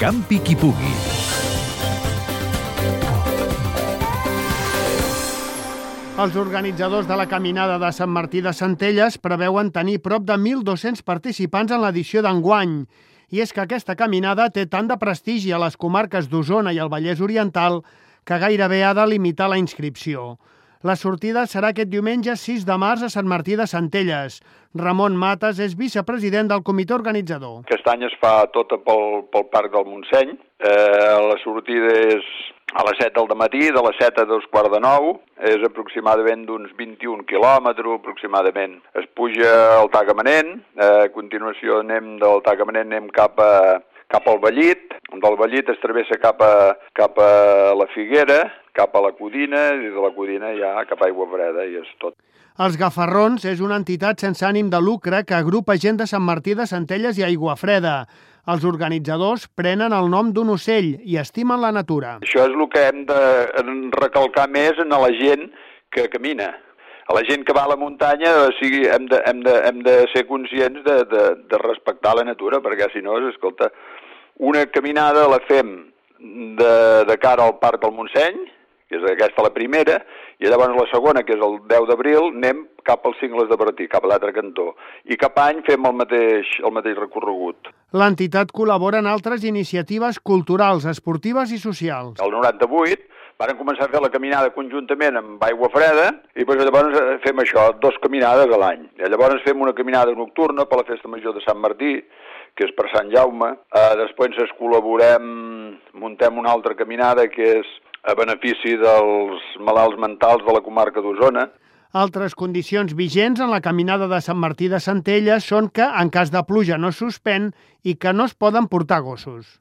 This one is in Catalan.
Campi qui pugui. Els organitzadors de la caminada de Sant Martí de Centelles preveuen tenir prop de 1.200 participants en l'edició d'enguany. I és que aquesta caminada té tant de prestigi a les comarques d'Osona i el Vallès Oriental que gairebé ha de limitar la inscripció. La sortida serà aquest diumenge 6 de març a Sant Martí de Centelles. Ramon Mates és vicepresident del comitè organitzador. Aquest any es fa tota pel, pel Parc del Montseny. Eh, la sortida és a les 7 del matí, de les 7 a dos quarts de 9, és aproximadament d'uns 21 quilòmetres, aproximadament. Es puja al Tagamanent, eh, a continuació anem del Tagamanent anem cap a, cap al Vallit, del Vallit es travessa cap a, cap a la Figuera, cap a la Codina, i de la Codina ja cap a Aigua Freda, i és tot. Els Gafarrons és una entitat sense ànim de lucre que agrupa gent de Sant Martí de Centelles i Aigua Freda. Els organitzadors prenen el nom d'un ocell i estimen la natura. Això és el que hem de recalcar més en la gent que camina. A la gent que va a la muntanya o sigui, hem, de, hem, de, hem de ser conscients de, de, de respectar la natura, perquè si no, escolta, una caminada la fem de, de cara al Parc del Montseny, que és aquesta la primera, i llavors la segona, que és el 10 d'abril, anem cap als cingles de Bertí, cap a l'altre cantó. I cap any fem el mateix, el mateix recorregut. L'entitat col·labora en altres iniciatives culturals, esportives i socials. El 98 Varen començar a fer la caminada conjuntament amb aigua freda i doncs llavors fem això, dos caminades a l'any. I llavors fem una caminada nocturna per la festa major de Sant Martí, que és per Sant Jaume. Eh, després ens col·laborem, muntem una altra caminada que és a benefici dels malalts mentals de la comarca d'Osona. Altres condicions vigents en la caminada de Sant Martí de Centelles són que, en cas de pluja, no suspèn i que no es poden portar gossos.